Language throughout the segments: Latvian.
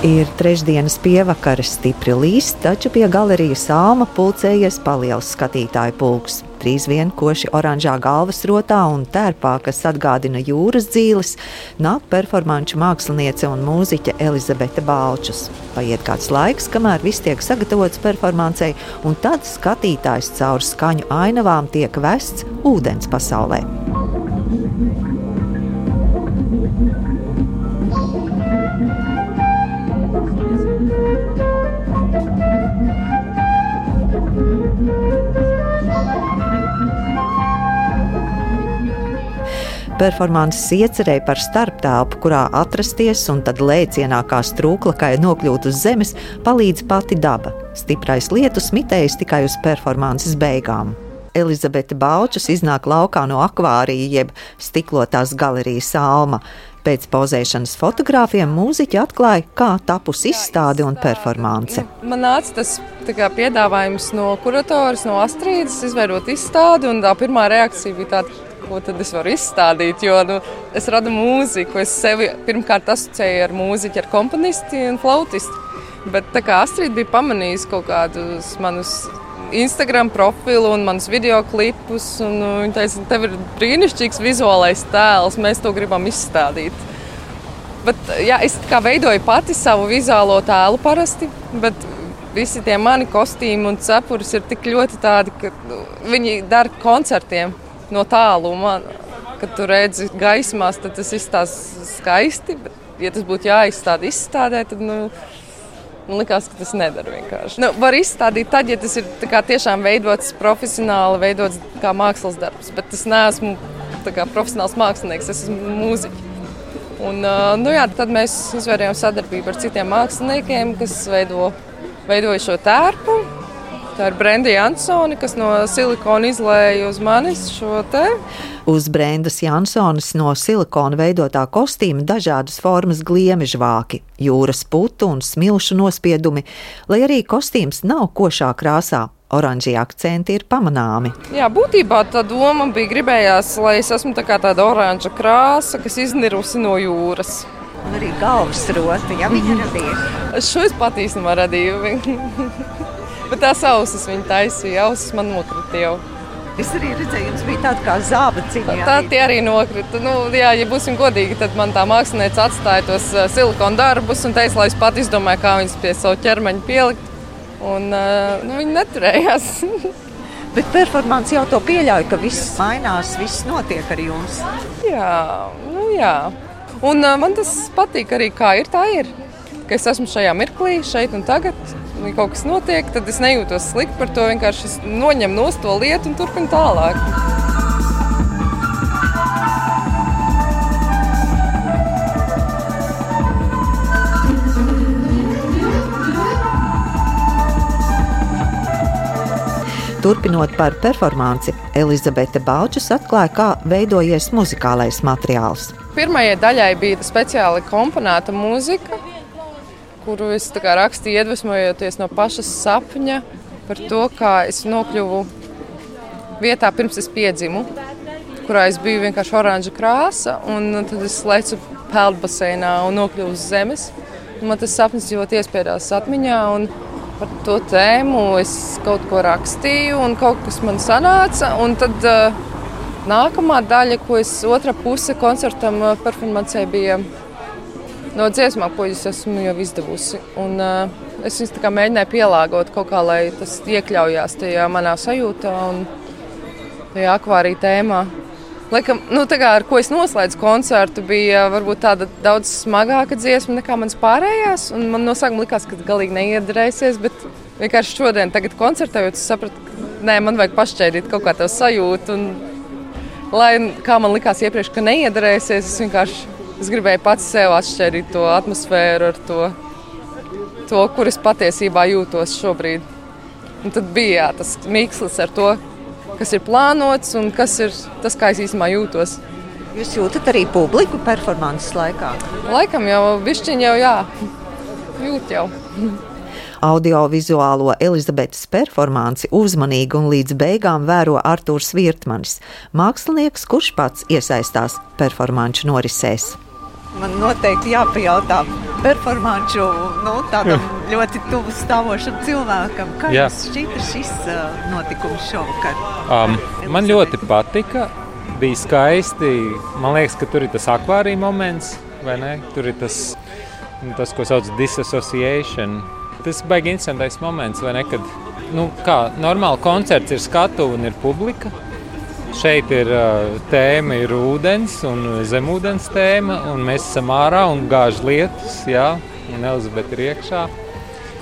Ir trešdienas pievakaras stipri līst, taču pie galerijas sāma pulcējies paliels skatītāju pulks. Trīs vien koši oranžā galvas rotā un tērpā, kas atgādina jūras dzīves, nāk performanču māksliniece un mūziķe Elizabete Balčus. Paiet kāds laiks, kamēr viss tiek sagatavots performancei, un tad skatītājs caur skaņu ainavām tiek vests ūdens pasaulē. Performances iecerēja par starptelpu, kurā atrasties un tad lēcienā kā strūklakai nokļūt uz zemes, palīdz pati daba. Stiprais lietus mitējis tikai uz performances beigām. Elizabete Baučus iznāk laukā no akvārija jeb stiklotās galerijas alma. Pēc pozēšanas fotogrāfiem mūziķi atklāja, kā tapusi izstāde un performance. Man nāca tas kā, piedāvājums no kuratoras, no Astrīdas, izveidot izstādi, un tā pirmā reakcija bija tāda, ko tad es varu izstādīt. Jo nu, es radu mūziku, es sevi pirmkārt asociēju ar mūziķu, ar komponistu un flautistu. Bet tā kā Astrid bija pamanījusi kaut kādus manus Instagram profilu un manus video klipus, un nu, viņa teica, tev ir brīnišķīgs vizuālais tēls, mēs to gribam izstādīt. Bet, jā, es veidoju pati savu vizuālo tēlu parasti, bet visi tie mani kostīmi un cepures ir tik ļoti tādi, ka nu, viņi dara koncertiem no tāluma, kad tu redzi gaismās, tad tas izstāsta skaisti. Bet, ja tas būtu jāizstāda izstādē, tad nu, man liekas, ka tas nedara vienkārši. Nu, var izstādīt tad, ja tas ir kā, tiešām veidots profesionāli, veidots kā mākslas darbs. Bet es neesmu kā, profesionāls mākslinieks, es esmu mūziķis. Un, nu, jā, tad mēs izvērtējām sadarbību ar citiem māksliniekiem, kas veido, veidoja šo tērpu. Tā ir Brenda Jansone, kas no silikona izlēja uz manis šo te. Uz Brendas Jansonas no silikona veidotā kostīma dažādas formas gliemežvāki, jūras putu un smilšu nospiedumi, lai arī kostīms nav košā krāsā. Oranžie akcenti ir pamanāmi. Jā, būtībā tā doma bija gribējās, lai es esmu tā tāda oranža krāsa, kas iznirusi no jūras. Un arī galvas rota, ja viņa radīja. Šo es pat īstenībā radīju. Bet tās ausis viņa taisīja, ausis man nokrita jau. Es arī redzēju, jums bija tāda kā zāba cīņa. Tā tie arī nokrita. Nu, jā, ja būsim godīgi, tad man tā mākslinieca atstāja tos uh, silikona darbus un teica, lai es pat izdomāju, kā viņus pie savu ķermeņa pielikt. Un, uh, nu, viņi neturējās. Bet performance jau to pieļauj, ka viss mainās, viss notiek ar jums. Jā, nu jā. Un uh, man tas patīk arī, kā ir, tā ir. Ka es esmu šajā mirklī, šeit un tagad kaut kas notiek, tad es nejūtos slikti par to. Vienkārši noņem no to lietu un turpinu tālāk. Turpinot par performanci, Elizabete Baučs atklāja, kā veidojies muzikālais materiāls. Pirmajai daļai bija speciāli komponēta mūzika, kuru es rakstīju, iedvesmojoties no pašas sapņa par to, kā es nokļuvu vietā, pirms es piedzimu, kurā es biju vienkārši oranža krāsa. Tad es lecu peldbaseinā un nokļuvu uz zemes. Un man tas sapnis ļoti iespiedās atmiņā. Par to tēmu es kaut ko rakstīju, un kaut kas man sanāca. Un tad uh, nākamā daļa, ko es otrā puse koncertam uh, performancē bija no dziesmām, ko es esmu jau izdevusi. Un, uh, es viņus mēģināju pielāgot kaut kā, lai tas iekļaujās tajā manā sajūtā un tajā akvārija tēmā. Laikam, nu, kā, ar ko es noslēdzu koncertu, bija varbūt tāda daudz smagāka dziesma nekā manas pārējās. Man no sākuma likās, ka galīgi neiedarēsies, bet vienkārši šodien, koncertējot, es sapratu, ka nē, man vajag pašķēdīt kaut kā tādu sajūtu. Un, lai kā man likās iepriekš, ka neiedarēsies, es vienkārši Es gribēju pats sev atšķirīt to atmosfēru ar to, to kur es patiesībā jūtos šobrīd. Un tad bija jā, tas mīkslis ar to, kas ir plānots un kas ir tas, kā es īstenībā jūtos. Jūs jūtat arī publiku performances laikā? Laikam jau bišķiņi jau jā, jūt jau. Audiovizuālo Elizabetes performanci uzmanīgi un līdz beigām vēro Artūrs Virtmanis, mākslinieks, kurš pats iesaistās performanču norisēs. Man noteikti jāpajautā performanču, nu, tādam ļoti tuvu stāvošam cilvēkam. Kā Jā. jums šķita šis notikums šovakar? Um, man ļoti patika. Bija skaisti. Man liekas, ka tur ir tas akvārija moments, vai ne? Tur ir tas, tas ko sauc par disassociation. Tas baigi interesants moments, vai ne? Kad, nu, kā normāli koncerts ir skatu un ir publika. Šeit ir tēma, ir ūdens un zemūdens tēma, un mēs esam ārā un gāž lietus, jā, un Elizabete ir iekšā.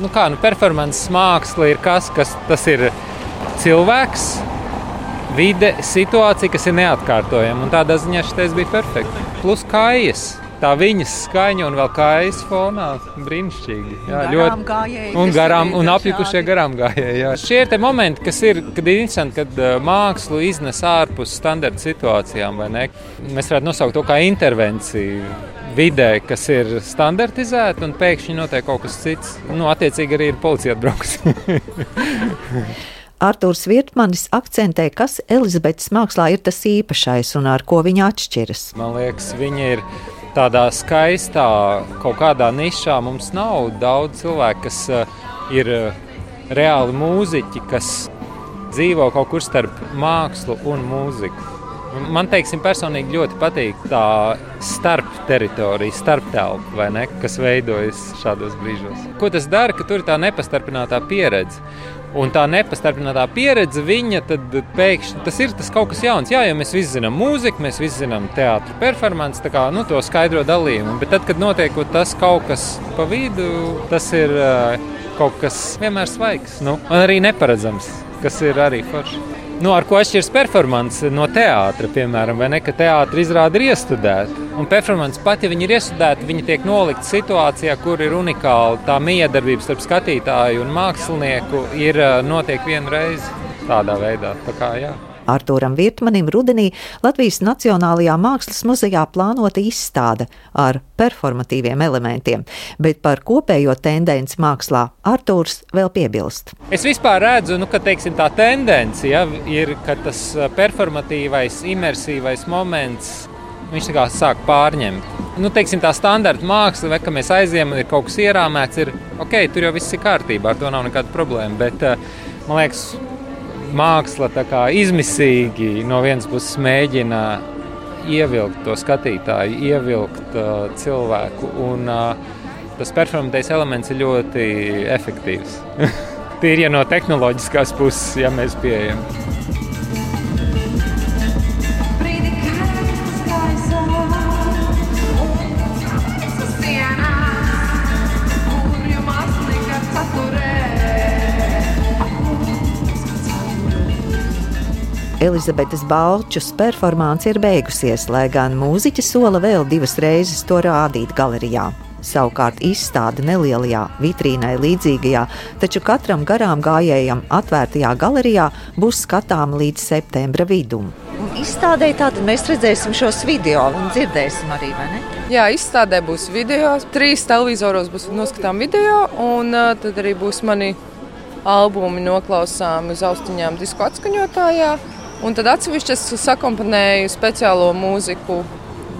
Nu kā, nu performances māksla ir kas, kas tas ir cilvēks, vide, situācija, kas ir neatkārtojama, un tādā ziņā šis bija perfekts. Plus kājas tā viņas skaņa un vēl kājas fonā. Brīnišķīgi. Jā, un ļoti gājēji, un garām un apjukušie garām gājēji. Jā. Šie ir tie momenti, kas ir, kad ir interesanti, kad uh, mākslu iznes ārpus standarta situācijām. Mēs varētu nosaukt to kā intervenciju vidē, kas ir standartizēta, un pēkšņi notiek kaut kas cits. Nu, attiecīgi arī ir policija atbraukusi. Arthurs Virtmanis akcentē, kas Elizabetes mākslā ir tas īpašais un ar ko viņa atšķiras. Man liekas, viņa ir tādā skaistā, kaut kādā nišā mums nav daudz cilvēku, kas uh, ir uh, reāli mūziķi, kas dzīvo kaut kur starp mākslu un mūziku. Man teiksim, personīgi ļoti patīk tā starp teritorija, starp telpa, kas veidojas šādos brīžos. Ko tas dara, ka tur ir tā nepastarpinātā pieredze? Un tā nepastarpinātā pieredze, viņa tad pēkšņi tas ir tas kaut kas jauns. Jā, jau mēs visi zinām mūziku, mēs visi zinām teātris, performanci, tā kā nu, to skaidro dalījumu. Bet tad, kad notiek tas kaut kas pa vidu, tas ir uh, kaut kas vienmēr svaigs nu, un arī neparedzams, kas ir arī forši. Nu, ar ko atšķiras performance no teātra, piemēram, vai ne? Ka teātris izrāda ir iestudēta. Un performance pat, ja viņi ir iestudēti, viņi tiek nolikti situācijā, kur ir unikāla tā miedarbība starp skatītāju un mākslinieku, ir notiek vienu reizi tādā veidā. Tā kā, jā. Artūram Virtmanim rudenī Latvijas Nacionālajā Mākslas muzejā plānota izstāde ar performatīviem elementiem, bet par kopējo tendenci mākslā Artūrs vēl piebilst. Es vispār redzu, nu, ka teiksim, tā tendence ja, ir, ka tas performatīvais, imersīvais moments viņš sāk pārņemt. Nu, teiksim, tā standarta māksla, vai ka mēs aizjām un ir kaut kas ierāmēts, ir ok, tur jau viss ir kārtībā, ar to nav nekāda problēma. Bet, man liekas, māksla izmisīgi no vienas puses mēģina ievilkt to skatītāju, ievilkt uh, cilvēku. Un, uh, tas performatīvais elements ir ļoti efektīvs. Tīri ja no tehnoloģiskās puses, ja mēs pieejam. Elizabetes Balčus performāns ir beigusies, lai gan mūziķi sola vēl divas reizes to rādīt galerijā. Savukārt izstāde nelielajā vitrīnai līdzīgajā, taču katram garām gājējam atvērtajā galerijā būs skatāma līdz septembra vidum. Un izstādē tātad mēs redzēsim šos video un dzirdēsim arī, vai ne? Jā, izstādē būs video, trīs televizoros būs noskatām video, un tad arī būs mani albumi noklausām uz austiņām disku atskaņotājā. Un tad atsevišķi es sakomponēju speciālo mūziku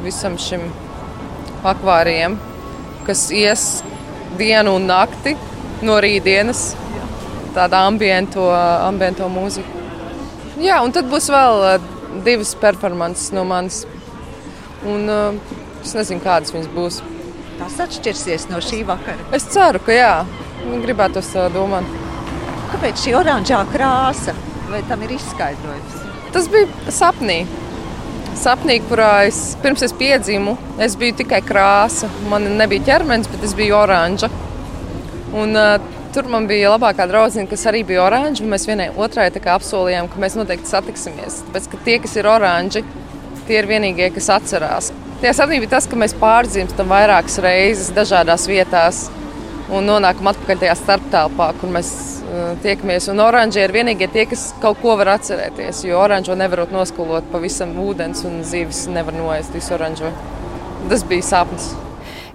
visam šim akvārijam, kas ies dienu un nakti no rītdienas. Tāda ambiento, ambiento mūzika. Jā, un tad būs vēl uh, divas performances no manis. Un, uh, es nezinu, kādas viņas būs. Tas atšķirsies no šī vakara. Es ceru, ka jā. Gribētu to domāt. Kāpēc šī oranžā krāsa? Vai tam ir izskaidrojums? Tas bija sapnī. Sapnī, kurā es pirms es piedzimu, es biju tikai krāsa. Man nebija ķermenis, bet es biju oranža. Un, uh, tur man bija labākā draudzene, kas arī bija oranža. Mēs vienai otrai apsolījām, ka mēs noteikti satiksimies. Tāpēc, ka tie, kas ir oranži, tie ir vienīgie, kas atcerās. Tie sapnī bija tas, ka mēs pārdzīvojam vairākas reizes dažādās vietās un nonākam atpakaļ tajā starptelpā, kur mēs Eh, tiekamies. Un oranži ir vienīgie tie, kas kaut ko var atcerēties. Jo oranžo nevarot noskolot pavisam ūdens un zīves nevar noēst visu oranžo. Tas bija sapnis.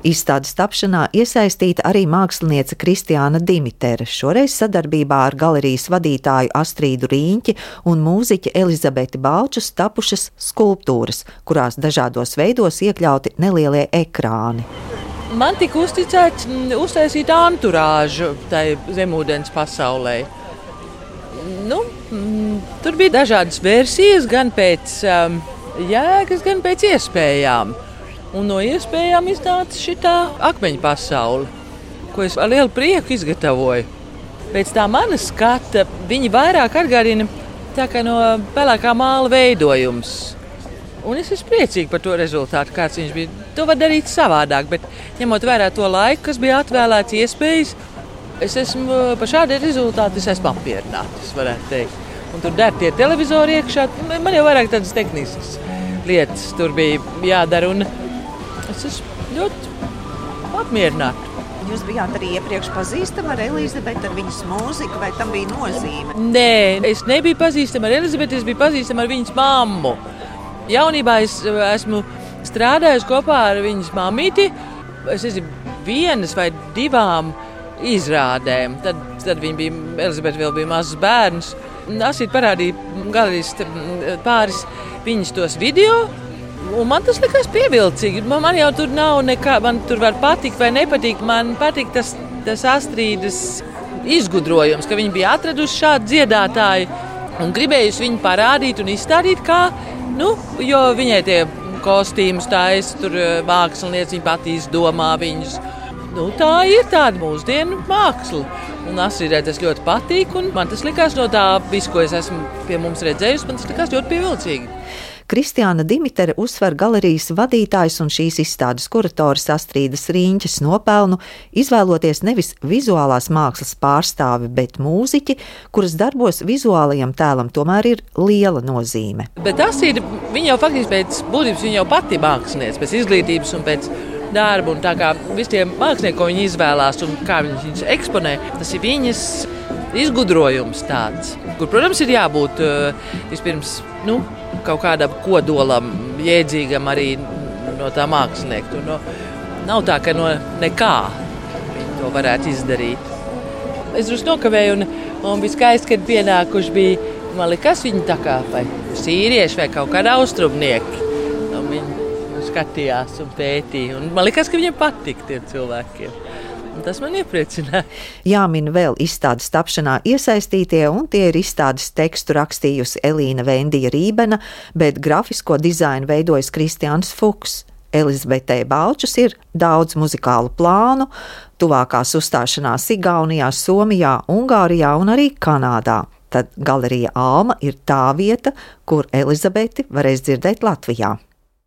Izstādes tapšanā iesaistīta arī māksliniece Kristiāna Dimitera, šoreiz sadarbībā ar galerijas vadītāju Astrīdu Rīņķi un mūziķi Elizabeti Balčus tapušas skulptūras, kurās dažādos veidos iekļauti nelielie ekrāni. Man tika uzticēts mm, uztaisīt anturāžu tai zemūdens pasaulē. Nu, mm, tur bija dažādas versijas, gan pēc um, jēgas, gan pēc iespējām. Un no iespējām iznāca šī akmeņa pasaule, ko es ar lielu prieku izgatavoju. Pēc tā mana skata viņi vairāk atgādina no pelēkā māla veidojums. Un es esmu priecīgs par to rezultātu, kāds viņš bija. To var darīt savādāk, bet ņemot vērā to laiku, kas bija atvēlēts, iespējas, es esmu par šādu rezultātu apmierināts. Un tur der tie televizori iekšā. Man jau vairāk tādas tehniskas lietas tur bija jādara. Es esmu ļoti apmierināts. Jūs bijāt arī iepriekš pazīstama ar Elizabeti, ar viņas mūziku, vai tam bija nozīme? Nē, es nebiju pazīstama ar Elizabeti, es biju pazīstama ar viņas mammu. Jaunībā es eh, esmu strādājusi kopā ar viņas mamīti. Es nezinu, vienas vai divām izrādēm. Tad, tad viņa bija, Elizabete vēl bija mazs bērns. Asīt parādīja galerijas pāris viņas tos video. Un man tas likās pievilcīgi. Man, man jau tur nav nekā, man tur var patikt vai nepatikt. Man patīk tas, tas astrīdas izgudrojums, ka viņi bija atraduši šādu dziedātāju un gribējusi viņu parādīt un izstādīt kā Nu, jo viņai tie kostīmus taisa, tur eh, mākslinieci viņa pati izdomā viņus. Nu, tā ir tāda mūsdienu māksla. Un Asīrai tas ļoti patīk. Man tas likās no tā, visu, ko es esmu pie mums redzējusi, man tas likās ļoti pievilcīgi. Kristiāna Dimitere uzsver galerijas vadītājs un šīs izstādes kurators Astrīdas Rīņķes nopelnu, izvēloties nevis vizuālās mākslas pārstāvi, bet mūziķi, kuras darbos vizuālajam tēlam tomēr ir liela nozīme. Bet tas ir, viņa jau faktiski pēc būtības, viņa jau pati mākslinieks, pēc izglītības un pēc darbu. Un tā kā visiem māksliniekiem, ko viņi izvēlās un kā viņi viņus eksponē, tas ir viņas izgudrojums tāds, kur, protams, ir jābūt uh, vispirms. Nu, kaut kādam kodolam, jēdzīgam arī no tā mākslinieka. No, nav tā, ka no nekā viņi to varētu izdarīt. Es drusku nokavēju, un, un bija skaisti, kad pienākuši bija. Man liekas, viņi tā kā vai sīrieši vai kaut kādi austrumnieki. Viņi skatījās un pētīja. Un man liekas, ka viņiem patīk tiem cilvēkiem. Tas man iepriecināja. Jāmin vēl izstādes tapšanā iesaistītie, un tie ir izstādes tekstu rakstījusi Elīna Vendija Rībena, bet grafisko dizainu veidojas Kristians Fuchs. Elizabetei Balčus ir daudz muzikālu plānu, tuvākās uzstāšanās Igaunijā, Somijā, Ungārijā un arī Kanādā. Tad galerija Alma ir tā vieta, kur Elizabeti varēs dzirdēt Latvijā.